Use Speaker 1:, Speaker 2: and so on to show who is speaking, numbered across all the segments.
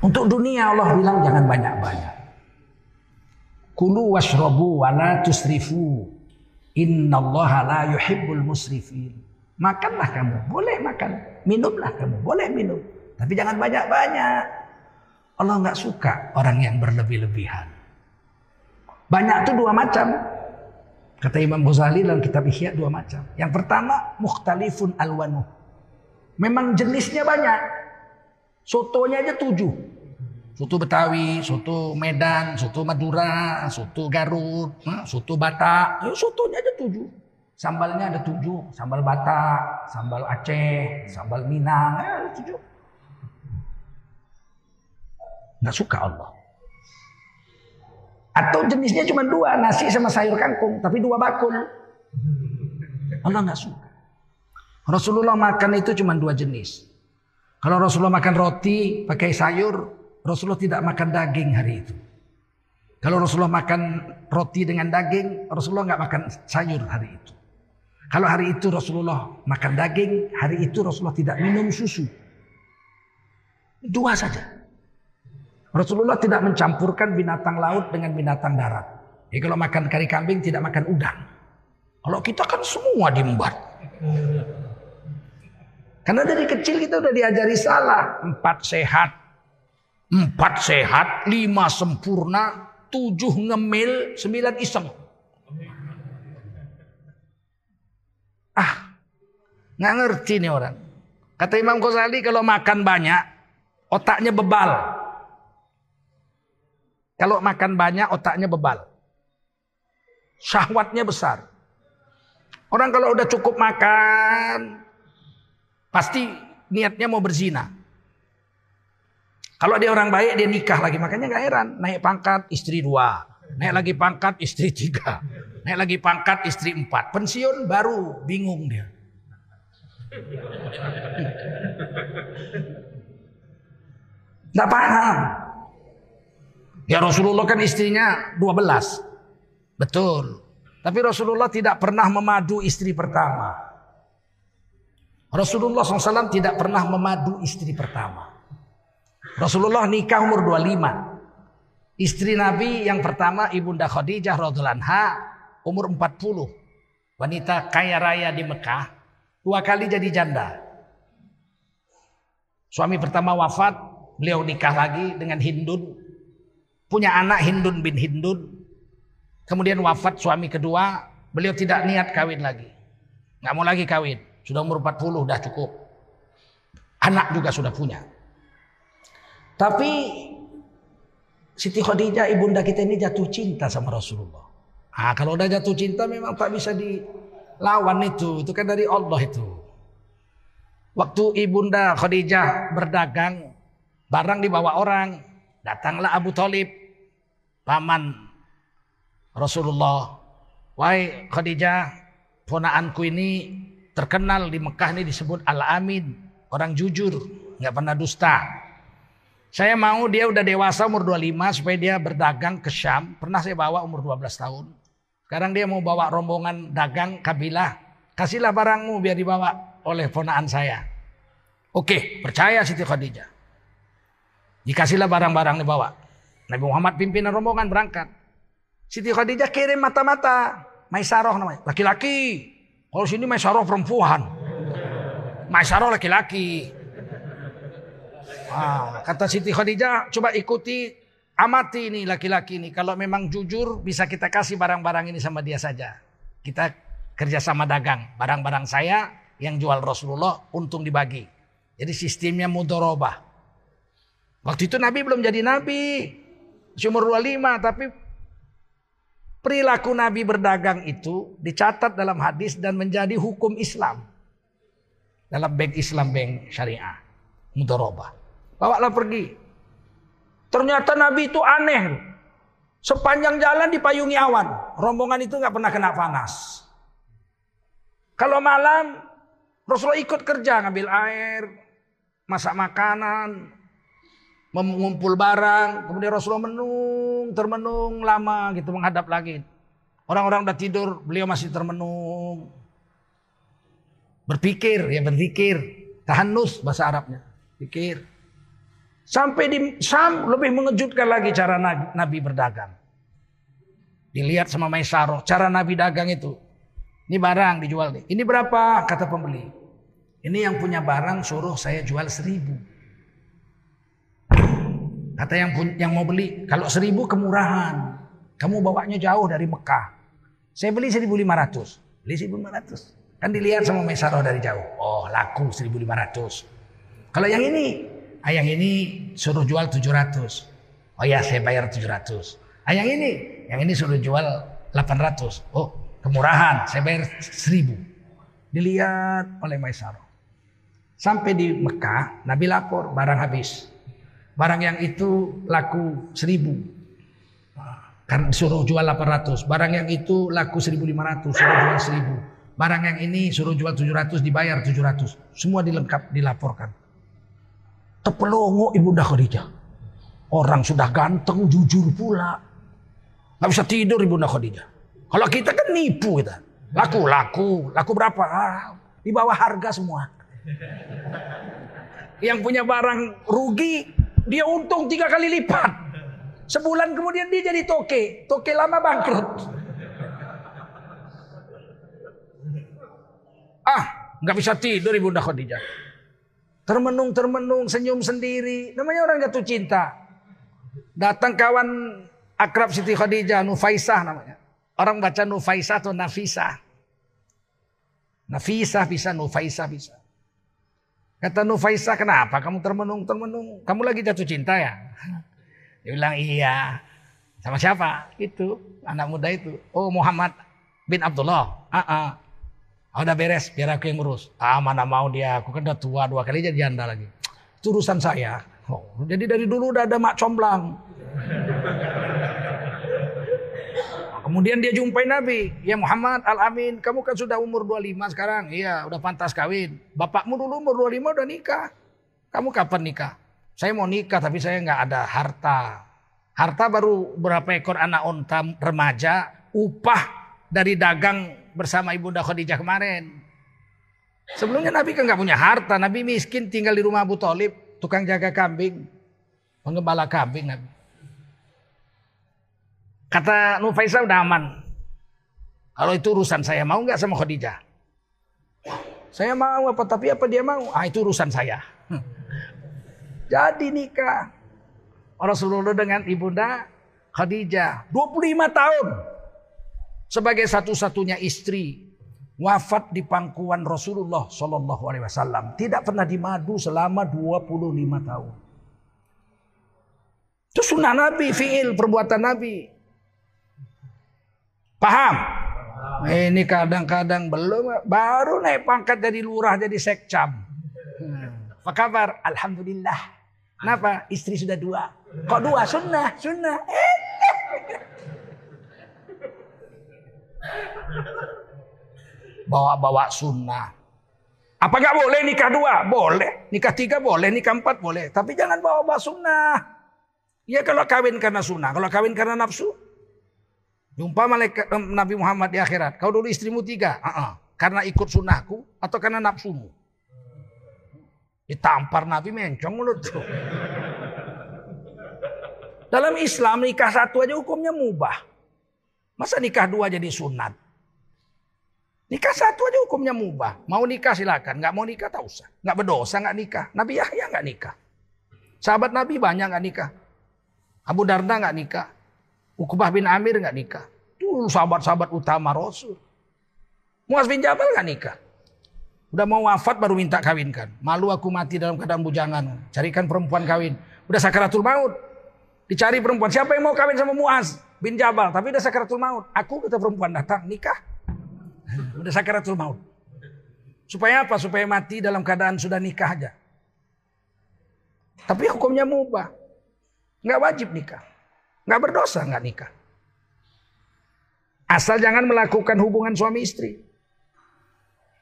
Speaker 1: Untuk dunia Allah bilang jangan banyak-banyak. Kulu washrobu wa la tusrifu. Innallaha la yuhibbul musrifin. Makanlah kamu, boleh makan. Minumlah kamu, boleh minum. Tapi jangan banyak-banyak. Allah nggak suka orang yang berlebih-lebihan. Banyak itu dua macam. Kata Imam Ghazali dalam kitab Ihya dua macam. Yang pertama mukhtalifun alwanuh. Memang jenisnya banyak. Sotonya aja tujuh. Soto Betawi, soto Medan, soto Madura, soto Garut, soto Batak. Ya, sotonya aja tujuh. Sambalnya ada tujuh. Sambal Batak, sambal Aceh, sambal Minang. Ya, ada tujuh. Nggak suka Allah. Atau jenisnya cuma dua, nasi sama sayur kangkung. Tapi dua bakul. Allah nggak suka. Rasulullah makan itu cuma dua jenis. Kalau Rasulullah makan roti pakai sayur, Rasulullah tidak makan daging hari itu. Kalau Rasulullah makan roti dengan daging, Rasulullah nggak makan sayur hari itu. Kalau hari itu Rasulullah makan daging, hari itu Rasulullah tidak minum susu. Dua saja. Rasulullah tidak mencampurkan binatang laut dengan binatang darat. Jadi kalau makan kari kambing tidak makan udang. Kalau kita kan semua diembat. Karena dari kecil kita udah diajari salah. Empat sehat, Empat sehat, lima sempurna, tujuh ngemil, sembilan iseng. Ah, nggak ngerti nih orang. Kata Imam Ghazali kalau makan banyak, otaknya bebal. Kalau makan banyak, otaknya bebal. Syahwatnya besar. Orang kalau udah cukup makan, pasti niatnya mau berzina. Kalau dia orang baik dia nikah lagi makanya nggak heran naik pangkat istri dua, naik lagi pangkat istri tiga, naik lagi pangkat istri empat, pensiun baru bingung dia. Nggak paham. Ya Rasulullah kan istrinya 12. Betul. Tapi Rasulullah tidak pernah memadu istri pertama. Rasulullah SAW tidak pernah memadu istri pertama. Rasulullah nikah umur 25. Istri Nabi yang pertama Ibunda Khadijah radhiallahu anha umur 40. Wanita kaya raya di Mekah, dua kali jadi janda. Suami pertama wafat, beliau nikah lagi dengan Hindun. Punya anak Hindun bin Hindun. Kemudian wafat suami kedua, beliau tidak niat kawin lagi. Nggak mau lagi kawin. Sudah umur 40, udah cukup. Anak juga sudah punya. Tapi Siti Khadijah ibunda kita ini jatuh cinta sama Rasulullah. Ah kalau udah jatuh cinta memang tak bisa dilawan itu. Itu kan dari Allah itu. Waktu ibunda Khadijah berdagang, barang dibawa orang, datanglah Abu Talib, paman Rasulullah. Wahai Khadijah, ponaanku ini terkenal di Mekah ini disebut Al-Amin, orang jujur, nggak pernah dusta. Saya mau dia udah dewasa umur 25 supaya dia berdagang ke Syam. Pernah saya bawa umur 12 tahun. Sekarang dia mau bawa rombongan dagang kabilah. Kasihlah barangmu biar dibawa oleh ponaan saya. Oke, percaya Siti Khadijah. Dikasihlah barang-barang dibawa. Nabi Muhammad pimpinan rombongan berangkat. Siti Khadijah kirim mata-mata. Maisaroh namanya. Laki-laki. Kalau sini Maisaroh perempuan. Maisaroh laki-laki. Kata Siti Khadijah, coba ikuti, amati ini laki-laki ini. Kalau memang jujur, bisa kita kasih barang-barang ini sama dia saja. Kita kerjasama dagang. Barang-barang saya yang jual Rasulullah, untung dibagi. Jadi sistemnya mudorobah. Waktu itu Nabi belum jadi Nabi. Umur 25, tapi perilaku Nabi berdagang itu dicatat dalam hadis dan menjadi hukum Islam. Dalam bank Islam, bank syariah. Mudorobah. Bawalah pergi. Ternyata Nabi itu aneh. Sepanjang jalan dipayungi awan. Rombongan itu nggak pernah kena panas. Kalau malam Rasulullah ikut kerja ngambil air, masak makanan, mengumpul barang. Kemudian Rasulullah menung, termenung lama gitu menghadap langit. Orang-orang udah tidur, beliau masih termenung. Berpikir, ya berpikir. Tahanus bahasa Arabnya. Pikir. Sampai di Sam lebih mengejutkan lagi cara Nabi, Nabi berdagang. Dilihat sama Maisaro, cara Nabi dagang itu. Ini barang dijual nih. Ini berapa? Kata pembeli. Ini yang punya barang suruh saya jual seribu. Kata yang yang mau beli, kalau seribu kemurahan. Kamu bawanya jauh dari Mekah. Saya beli seribu lima ratus. Beli seribu lima ratus. Kan dilihat sama Maisaro dari jauh. Oh laku seribu lima ratus. Kalau yang ini, ah, yang ini suruh jual tujuh ratus. Oh ya saya bayar tujuh ratus. Ah, yang ini, yang ini suruh jual 800. Oh, kemurahan, saya bayar 1000. Dilihat oleh Maisaro. Sampai di Mekah, Nabi lapor, barang habis. Barang yang itu laku 1000. Kan suruh jual 800. Barang yang itu laku 1500, suruh jual 1000. Barang yang ini suruh jual 700, dibayar 700. Semua dilengkap, dilaporkan. Tepelongo Ibunda Khadijah. Orang sudah ganteng, jujur pula. Gak bisa tidur Ibunda Khadijah. Kalau kita kan nipu kita. Laku, laku, laku berapa? Ah, di bawah harga semua. Yang punya barang rugi, dia untung tiga kali lipat. Sebulan kemudian dia jadi toke. Toke lama bangkrut. Ah, nggak bisa tidur Ibunda Khadijah. Termenung, termenung, senyum sendiri. Namanya orang jatuh cinta. Datang kawan akrab Siti Khadijah, Nufaisah namanya. Orang baca Nufaisah atau Nafisah. Nafisah bisa, Nufaisah bisa. Kata Nufaisah, kenapa kamu termenung-termenung? Kamu lagi jatuh cinta ya? Dia bilang, iya. Sama siapa? Itu, anak muda itu. Oh, Muhammad bin Abdullah. Ah, ah. Udah beres, biar aku yang ngurus. Ah, mana mau dia, aku kan udah tua, dua kali jadi janda lagi. Itu urusan saya. Oh, jadi dari dulu udah ada mak comblang. Kemudian dia jumpai Nabi. Ya Muhammad Al-Amin, kamu kan sudah umur 25 sekarang. Iya, udah pantas kawin. Bapakmu dulu umur 25 udah nikah. Kamu kapan nikah? Saya mau nikah tapi saya nggak ada harta. Harta baru berapa ekor anak onta remaja. Upah dari dagang bersama Ibunda Khadijah kemarin. Sebelumnya Nabi kan nggak punya harta. Nabi miskin tinggal di rumah Abu Talib. Tukang jaga kambing. Pengembala kambing Nabi. Kata Nufaisa udah aman. Kalau itu urusan saya mau nggak sama Khadijah? Saya mau apa tapi apa dia mau? Ah itu urusan saya. Jadi nikah. Rasulullah dengan ibunda Khadijah 25 tahun sebagai satu-satunya istri wafat di pangkuan Rasulullah Shallallahu Alaihi Wasallam tidak pernah dimadu selama 25 tahun. Itu sunnah Nabi, fiil perbuatan Nabi. Paham? Ini kadang-kadang belum, baru naik pangkat jadi lurah, jadi sekcam. Hmm. Apa kabar? Alhamdulillah. Kenapa? Istri sudah dua. Kok dua? Sunnah, sunnah. Bawa-bawa sunnah. Apa nggak boleh nikah dua? Boleh. Nikah tiga boleh, nikah empat boleh. Tapi jangan bawa-bawa sunnah. Ya kalau kawin karena sunnah. Kalau kawin karena nafsu, Jumpa malaikat Nabi Muhammad di akhirat. Kau dulu istrimu tiga. Uh -uh. Karena ikut sunnahku atau karena nafsumu? Ditampar Nabi mencong mulut. Dalam Islam nikah satu aja hukumnya mubah. Masa nikah dua jadi sunat? Nikah satu aja hukumnya mubah. Mau nikah silakan, nggak mau nikah tak usah. Nggak berdosa nggak nikah. Nabi Yahya nggak nikah. Sahabat Nabi banyak nggak nikah. Abu Darda nggak nikah. Ukbah bin Amir nggak nikah. Itu sahabat-sahabat utama Rasul. Muaz bin Jabal nggak nikah. Udah mau wafat baru minta kawinkan. Malu aku mati dalam keadaan bujangan. Carikan perempuan kawin. Udah sakaratul maut. Dicari perempuan. Siapa yang mau kawin sama Muaz bin Jabal? Tapi udah sakaratul maut. Aku kata perempuan datang nikah. Udah sakaratul maut. Supaya apa? Supaya mati dalam keadaan sudah nikah aja. Tapi hukumnya mubah. Nggak wajib nikah. Nggak berdosa nggak nikah. Asal jangan melakukan hubungan suami istri.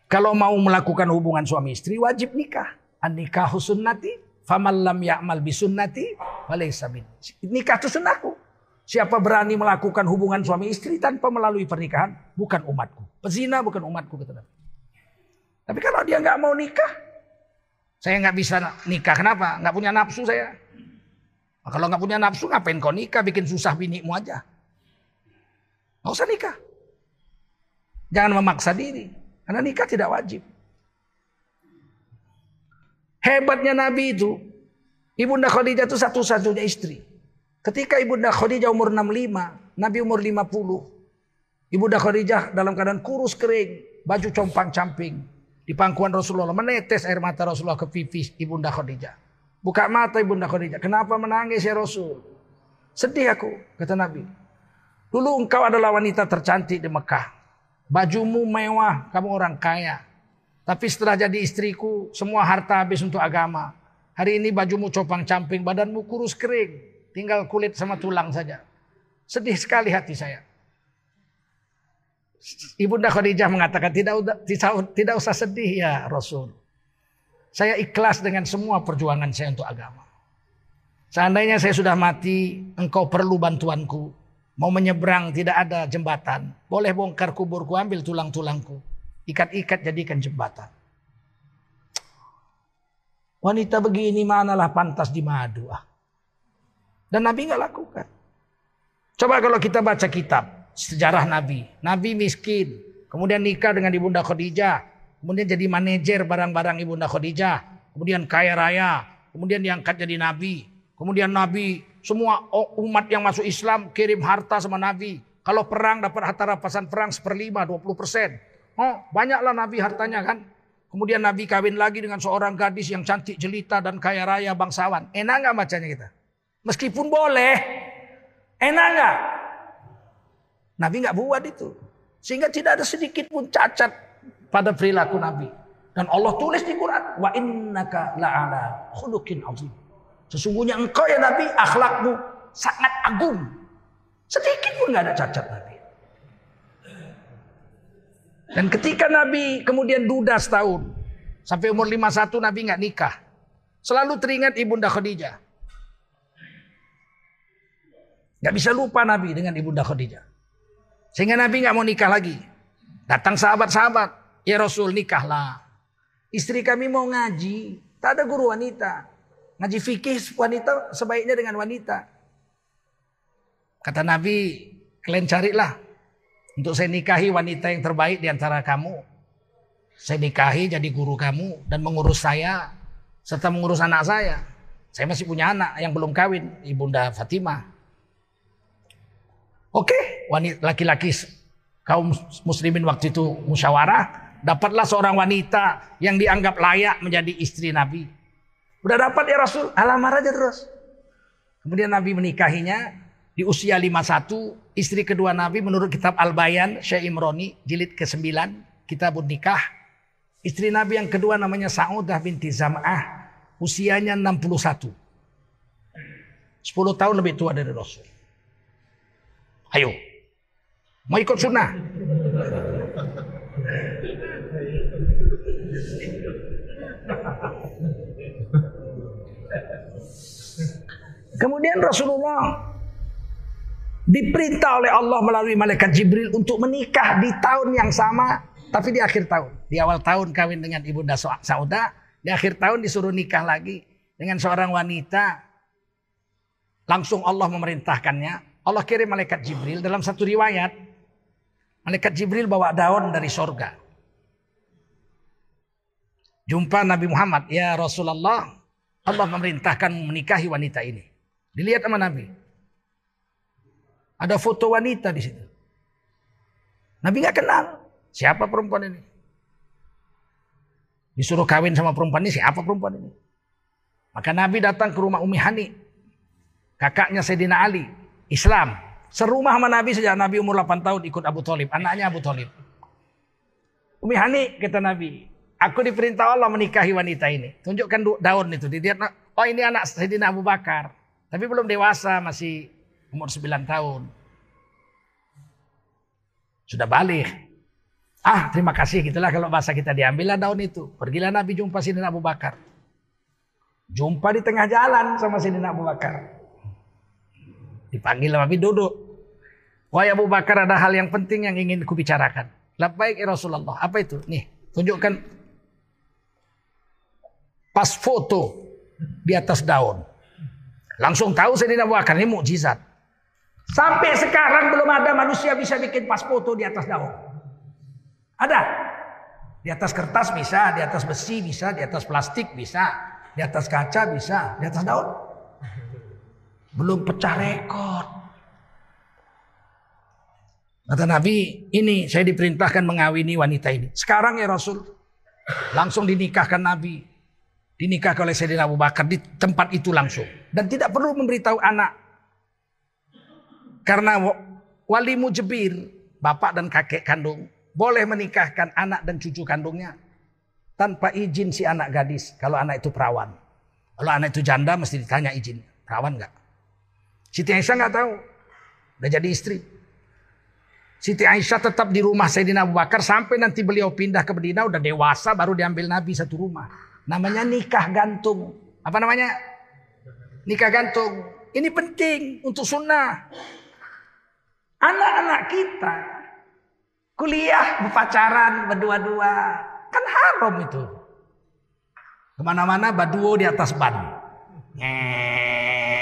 Speaker 1: Kalau mau melakukan hubungan suami istri wajib nikah. An nikah sunnati faman lam ya'mal bisunnati Nikah itu sunnahku. Siapa berani melakukan hubungan suami istri tanpa melalui pernikahan bukan umatku. Pezina bukan umatku kata Nabi. Tapi kalau dia nggak mau nikah, saya nggak bisa nikah. Kenapa? Nggak punya nafsu saya. Nah, kalau nggak punya nafsu ngapain kau nikah bikin susah binimu aja. Nggak usah nikah. Jangan memaksa diri. Karena nikah tidak wajib. Hebatnya Nabi itu, Ibunda Khadijah itu satu-satunya istri. Ketika Ibunda Khadijah umur 65, Nabi umur 50. Ibunda Khadijah dalam keadaan kurus kering, baju compang-camping. Di pangkuan Rasulullah menetes air mata Rasulullah ke pipi Ibunda Khadijah. Buka mata Ibunda Khadijah. Kenapa menangis ya Rasul? Sedih aku, kata Nabi. Dulu engkau adalah wanita tercantik di Mekah. Bajumu mewah, kamu orang kaya. Tapi setelah jadi istriku, semua harta habis untuk agama. Hari ini bajumu copang camping, badanmu kurus kering. Tinggal kulit sama tulang saja. Sedih sekali hati saya. Ibunda Khadijah mengatakan tidak, tidak, tidak usah sedih ya Rasul. Saya ikhlas dengan semua perjuangan saya untuk agama. Seandainya saya sudah mati, engkau perlu bantuanku. Mau menyeberang tidak ada jembatan. Boleh bongkar kuburku, ambil tulang-tulangku. Ikat-ikat jadikan jembatan. Wanita begini manalah pantas di madu. Ah. Dan Nabi nggak lakukan. Coba kalau kita baca kitab sejarah Nabi. Nabi miskin. Kemudian nikah dengan Ibunda Khadijah. Kemudian jadi manajer barang-barang Ibunda Khadijah. Kemudian kaya raya. Kemudian diangkat jadi Nabi. Kemudian Nabi semua umat yang masuk Islam kirim harta sama Nabi. Kalau perang dapat harta rampasan perang seperlima 20 persen. Oh, banyaklah Nabi hartanya kan. Kemudian Nabi kawin lagi dengan seorang gadis yang cantik jelita dan kaya raya bangsawan. Enak nggak bacanya kita? Meskipun boleh, enak nggak? Nabi nggak buat itu. Sehingga tidak ada sedikit pun cacat pada perilaku Nabi. Dan Allah tulis di Quran, wa innaka la'ala khuluqin azim. Sesungguhnya engkau ya Nabi akhlakmu sangat agung. Sedikit pun nggak ada cacat Nabi. Dan ketika Nabi kemudian duda setahun. Sampai umur 51 Nabi nggak nikah. Selalu teringat Ibunda Khadijah. Gak bisa lupa Nabi dengan Ibunda Khadijah. Sehingga Nabi nggak mau nikah lagi. Datang sahabat-sahabat. Ya Rasul nikahlah. Istri kami mau ngaji. Tak ada guru wanita. Ngaji fikih wanita sebaiknya dengan wanita. Kata Nabi, kalian carilah untuk saya nikahi wanita yang terbaik di antara kamu. Saya nikahi jadi guru kamu dan mengurus saya serta mengurus anak saya. Saya masih punya anak yang belum kawin, Ibunda Fatimah. Oke, wanita laki-laki kaum muslimin waktu itu musyawarah, dapatlah seorang wanita yang dianggap layak menjadi istri Nabi. Udah dapat ya Rasul, alamar aja terus. Kemudian Nabi menikahinya, di usia 51, istri kedua Nabi menurut kitab Al-Bayan, Syekh Imroni, jilid ke-9, kitabun nikah. Istri Nabi yang kedua namanya Sa'udah binti Zam'ah, usianya 61. 10 tahun lebih tua dari Rasul. Ayo, mau ikut sunnah? Kemudian Rasulullah diperintah oleh Allah melalui malaikat Jibril untuk menikah di tahun yang sama tapi di akhir tahun. Di awal tahun kawin dengan Ibunda Sauda, di akhir tahun disuruh nikah lagi dengan seorang wanita. Langsung Allah memerintahkannya. Allah kirim malaikat Jibril dalam satu riwayat. Malaikat Jibril bawa daun dari sorga. Jumpa Nabi Muhammad, ya Rasulullah, Allah memerintahkan menikahi wanita ini. Dilihat sama Nabi. Ada foto wanita di situ. Nabi nggak kenal siapa perempuan ini. Disuruh kawin sama perempuan ini siapa perempuan ini. Maka Nabi datang ke rumah Umi Hani. Kakaknya Sayyidina Ali. Islam. Serumah sama Nabi sejak Nabi umur 8 tahun ikut Abu Talib. Anaknya Abu Talib. Umi Hani kata Nabi. Aku diperintah Allah menikahi wanita ini. Tunjukkan daun itu. Dilihat, oh ini anak Sayyidina Abu Bakar. Tapi belum dewasa masih umur 9 tahun. Sudah balik. Ah terima kasih gitulah kalau bahasa kita diambillah daun itu. Pergilah Nabi jumpa Sidina Abu Bakar. Jumpa di tengah jalan sama Sidina Abu Bakar. Dipanggil Nabi duduk. Wahai Abu Bakar ada hal yang penting yang ingin kubicarakan. Baik ya Rasulullah. Apa itu? Nih tunjukkan pas foto di atas daun. Langsung tahu Sayyidina Abu Bakar ini mukjizat. Sampai sekarang belum ada manusia bisa bikin pas foto di atas daun. Ada. Di atas kertas bisa, di atas besi bisa, di atas plastik bisa, di atas kaca bisa, di atas daun. Belum pecah rekor. Kata Nabi, ini saya diperintahkan mengawini wanita ini. Sekarang ya Rasul, langsung dinikahkan Nabi. Dinikahkan oleh Sayyidina Abu Bakar di tempat itu langsung. Dan tidak perlu memberitahu anak. Karena wali mujibir, bapak dan kakek kandung, boleh menikahkan anak dan cucu kandungnya. Tanpa izin si anak gadis, kalau anak itu perawan. Kalau anak itu janda mesti ditanya izin. Perawan nggak? Siti Aisyah nggak tahu. Udah jadi istri. Siti Aisyah tetap di rumah Sayyidina Abu Bakar sampai nanti beliau pindah ke Medina udah dewasa baru diambil Nabi satu rumah. Namanya nikah gantung. Apa namanya? Nikah gantung. Ini penting untuk sunnah. Anak-anak kita kuliah berpacaran berdua-dua. Kan haram itu. Ke mana-mana baduo di atas ban.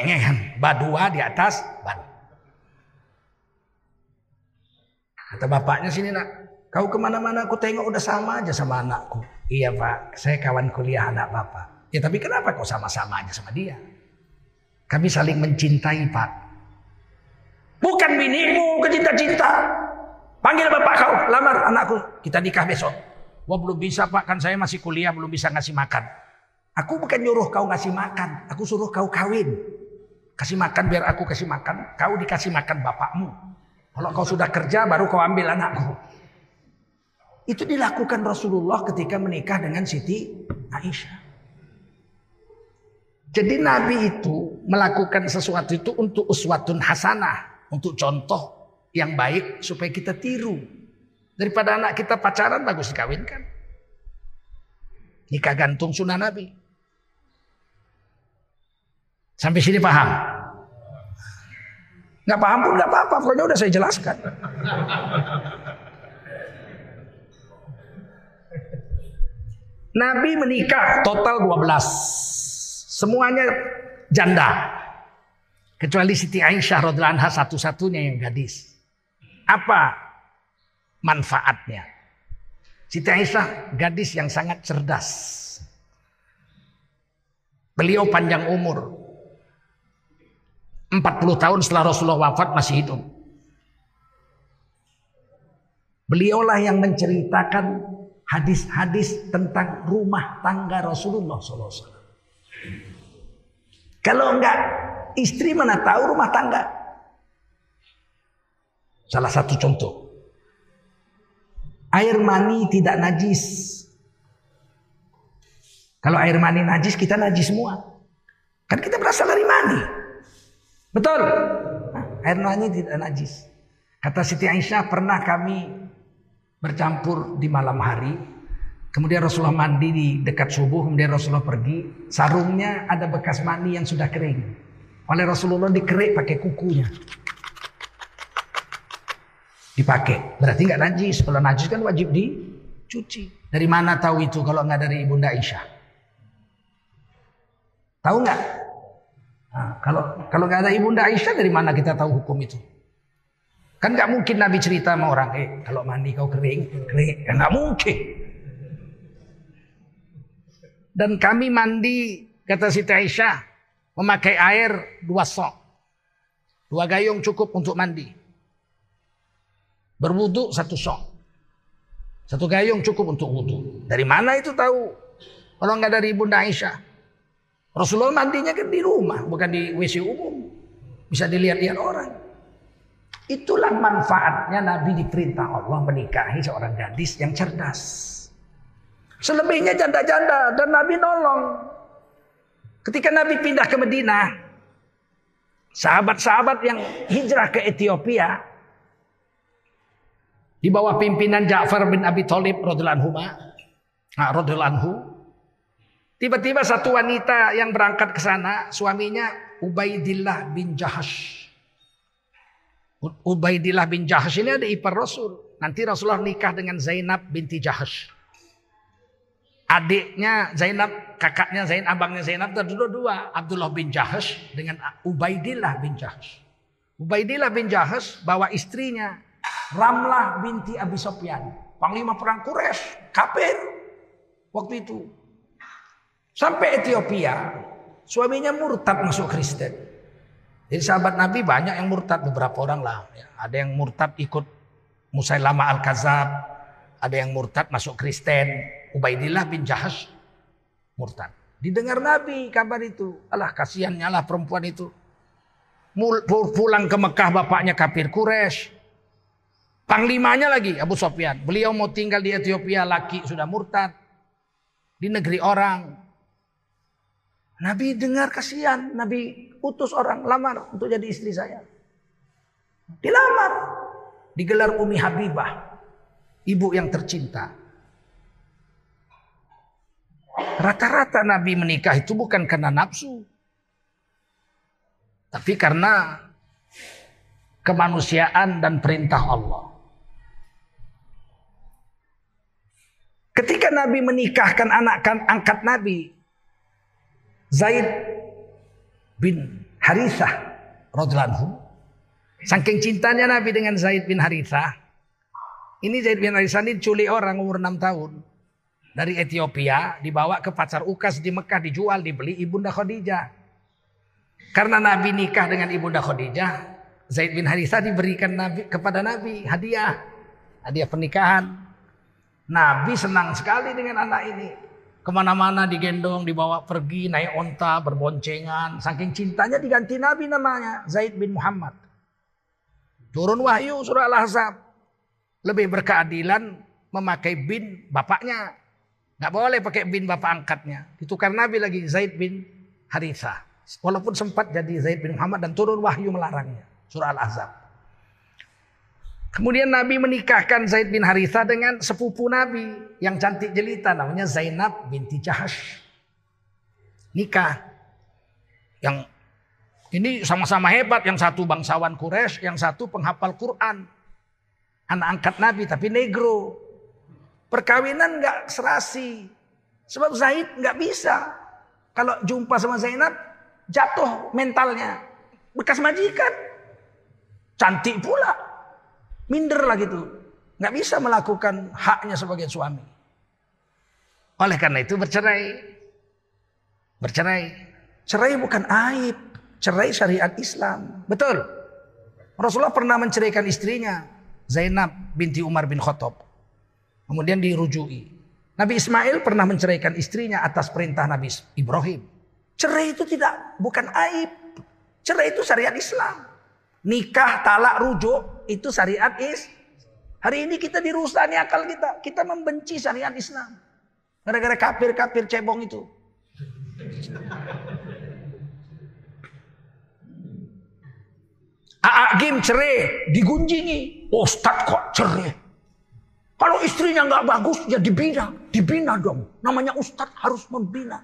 Speaker 1: Ngeng, badua di atas ban. Kata bapaknya sini nak, kau ke mana-mana aku tengok udah sama aja sama anakku. Iya pak, saya kawan kuliah anak bapak. Ya tapi kenapa kau sama-sama aja sama dia? Kami saling mencintai pak. Bukan binimu kecinta-cinta. Panggil bapak kau, lamar anakku. Kita nikah besok. Wah belum bisa pak, kan saya masih kuliah, belum bisa ngasih makan. Aku bukan nyuruh kau ngasih makan, aku suruh kau kawin. Kasih makan biar aku kasih makan, kau dikasih makan bapakmu. Kalau kau sudah kerja baru kau ambil anakku. Itu dilakukan Rasulullah ketika menikah dengan Siti Aisyah. Jadi Nabi itu melakukan sesuatu itu untuk uswatun hasanah. Untuk contoh yang baik supaya kita tiru. Daripada anak kita pacaran bagus dikawinkan. Nikah gantung sunnah Nabi. Sampai sini paham? Nggak paham pun nggak apa-apa, pokoknya udah saya jelaskan. Nabi menikah total 12. Semuanya janda. Kecuali Siti Aisyah radhiallahu satu-satunya yang gadis. Apa manfaatnya? Siti Aisyah gadis yang sangat cerdas. Beliau panjang umur. 40 tahun setelah Rasulullah wafat masih hidup. Beliaulah yang menceritakan hadis-hadis tentang rumah tangga Rasulullah SAW. Kalau enggak, istri mana tahu rumah tangga? Salah satu contoh. Air mani tidak najis. Kalau air mani najis, kita najis semua. Kan kita berasal dari mani. Betul? air mani tidak najis. Kata Siti Aisyah, pernah kami bercampur di malam hari. Kemudian Rasulullah mandi di dekat subuh, kemudian Rasulullah pergi. Sarungnya ada bekas mandi yang sudah kering. Oleh Rasulullah dikerik pakai kukunya. Dipakai. Berarti nggak najis. Kalau najis kan wajib dicuci. Dari mana tahu itu kalau nggak dari Ibunda Aisyah? Tahu nggak? Nah, kalau kalau nggak ada Ibunda Aisyah dari mana kita tahu hukum itu? Kan nggak mungkin Nabi cerita sama orang, eh kalau mandi kau kering, kering, ya nggak mungkin. Dan kami mandi, kata Siti Aisyah, memakai air dua sok. Dua gayung cukup untuk mandi. Berwudu satu sok. Satu gayung cukup untuk wudu. Dari mana itu tahu? Kalau nggak dari Bunda Aisyah. Rasulullah mandinya kan di rumah, bukan di WC umum. Bisa dilihat-lihat orang. Itulah manfaatnya Nabi diperintah Allah menikahi seorang gadis yang cerdas. Selebihnya janda-janda dan Nabi nolong. Ketika Nabi pindah ke Medina, sahabat-sahabat yang hijrah ke Ethiopia di bawah pimpinan Ja'far bin Abi Thalib radhiyallahu anhu, tiba-tiba satu wanita yang berangkat ke sana, suaminya Ubaidillah bin Jahash. Ubaidillah bin Jahash ini ada ipar Rasul. Nanti Rasulullah nikah dengan Zainab binti Jahash. adiknya Zainab, kakaknya Zainab, abangnya Zainab itu dua dua Abdullah bin Jahash dengan Ubaidillah bin Jahash. Ubaidillah bin Jahash bawa istrinya Ramlah binti Abi Sofyan, panglima perang Quraisy, kafir waktu itu. Sampai Ethiopia, suaminya murtad masuk Kristen. Jadi sahabat Nabi banyak yang murtad, beberapa orang lah. Ya. Ada yang murtad ikut Musailama Al-Kazab, ada yang murtad masuk Kristen. Ubaidillah bin Jahash murtad. Didengar Nabi kabar itu. Alah kasihannya lah perempuan itu. Pulang ke Mekah bapaknya kafir Quraisy. Panglimanya lagi Abu Sofyan. Beliau mau tinggal di Ethiopia, laki sudah murtad. Di negeri orang. Nabi dengar kasihan. Nabi utus orang lamar untuk jadi istri saya. Dilamar. Digelar Umi Habibah. Ibu yang tercinta. Rata-rata Nabi menikah itu bukan karena nafsu. Tapi karena kemanusiaan dan perintah Allah. Ketika Nabi menikahkan anak kan angkat Nabi, Zaid bin Harithah radhiyallahu Saking cintanya Nabi dengan Zaid bin Harithah. Ini Zaid bin Harithah ini culik orang umur 6 tahun dari Ethiopia dibawa ke pasar Ukas di Mekah dijual dibeli Ibunda Khadijah. Karena Nabi nikah dengan Ibunda Khadijah, Zaid bin Harithah diberikan Nabi kepada Nabi hadiah, hadiah pernikahan. Nabi senang sekali dengan anak ini. Ke mana-mana digendong, dibawa pergi, naik onta, berboncengan. Saking cintanya diganti Nabi namanya, Zaid bin Muhammad. Turun wahyu surah Al-Ahzab. Lebih berkeadilan memakai bin bapaknya. Nggak boleh pakai bin bapak angkatnya. Ditukar Nabi lagi Zaid bin Haritha. Walaupun sempat jadi Zaid bin Muhammad dan turun wahyu melarangnya. Surah Al-Azab. Kemudian Nabi menikahkan Zaid bin Haritha dengan sepupu Nabi yang cantik jelita namanya Zainab binti Jahash. Nikah. Yang ini sama-sama hebat. Yang satu bangsawan Quraisy, yang satu penghafal Quran. Anak angkat Nabi tapi negro. Perkawinan nggak serasi. Sebab Zaid nggak bisa. Kalau jumpa sama Zainab, jatuh mentalnya. Bekas majikan. Cantik pula. Minder lah gitu. Nggak bisa melakukan haknya sebagai suami. Oleh karena itu bercerai. Bercerai. Cerai bukan aib. Cerai syariat Islam. Betul. Rasulullah pernah menceraikan istrinya. Zainab binti Umar bin Khattab. Kemudian dirujui. Nabi Ismail pernah menceraikan istrinya atas perintah Nabi Ibrahim. Cerai itu tidak bukan aib. Cerai itu syariat Islam. Nikah, talak, rujuk itu syariat is. Hari ini kita dirusani akal kita. Kita membenci syariat Islam. Gara-gara kafir-kafir cebong itu. Aagim cerai, digunjingi. Ustadz kok cerai? Kalau istrinya nggak bagus, ya dibina. Dibina dong. Namanya ustadz harus membina.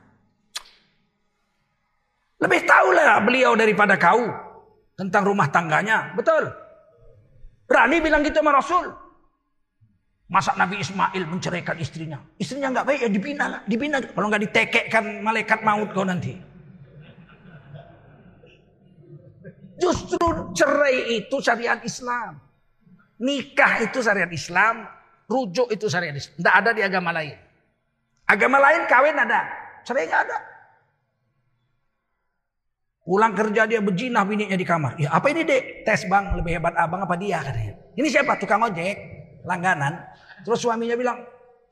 Speaker 1: Lebih tahu lah beliau daripada kau. Tentang rumah tangganya. Betul. Berani bilang gitu sama Rasul. Masa Nabi Ismail menceraikan istrinya. Istrinya nggak baik ya dibina lah. Dibina. Kalau nggak ditekekkan malaikat maut kau nanti. Justru cerai itu syariat Islam. Nikah itu syariat Islam. Rujuk itu syariat Islam. Tidak ada di agama lain. Agama lain kawin ada. Cerai nggak ada. Pulang kerja dia berjinah bininya di kamar. Ya apa ini dek? Tes bang lebih hebat abang apa dia katanya. Ini siapa? Tukang ojek. Langganan. Terus suaminya bilang.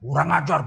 Speaker 1: Kurang ajar.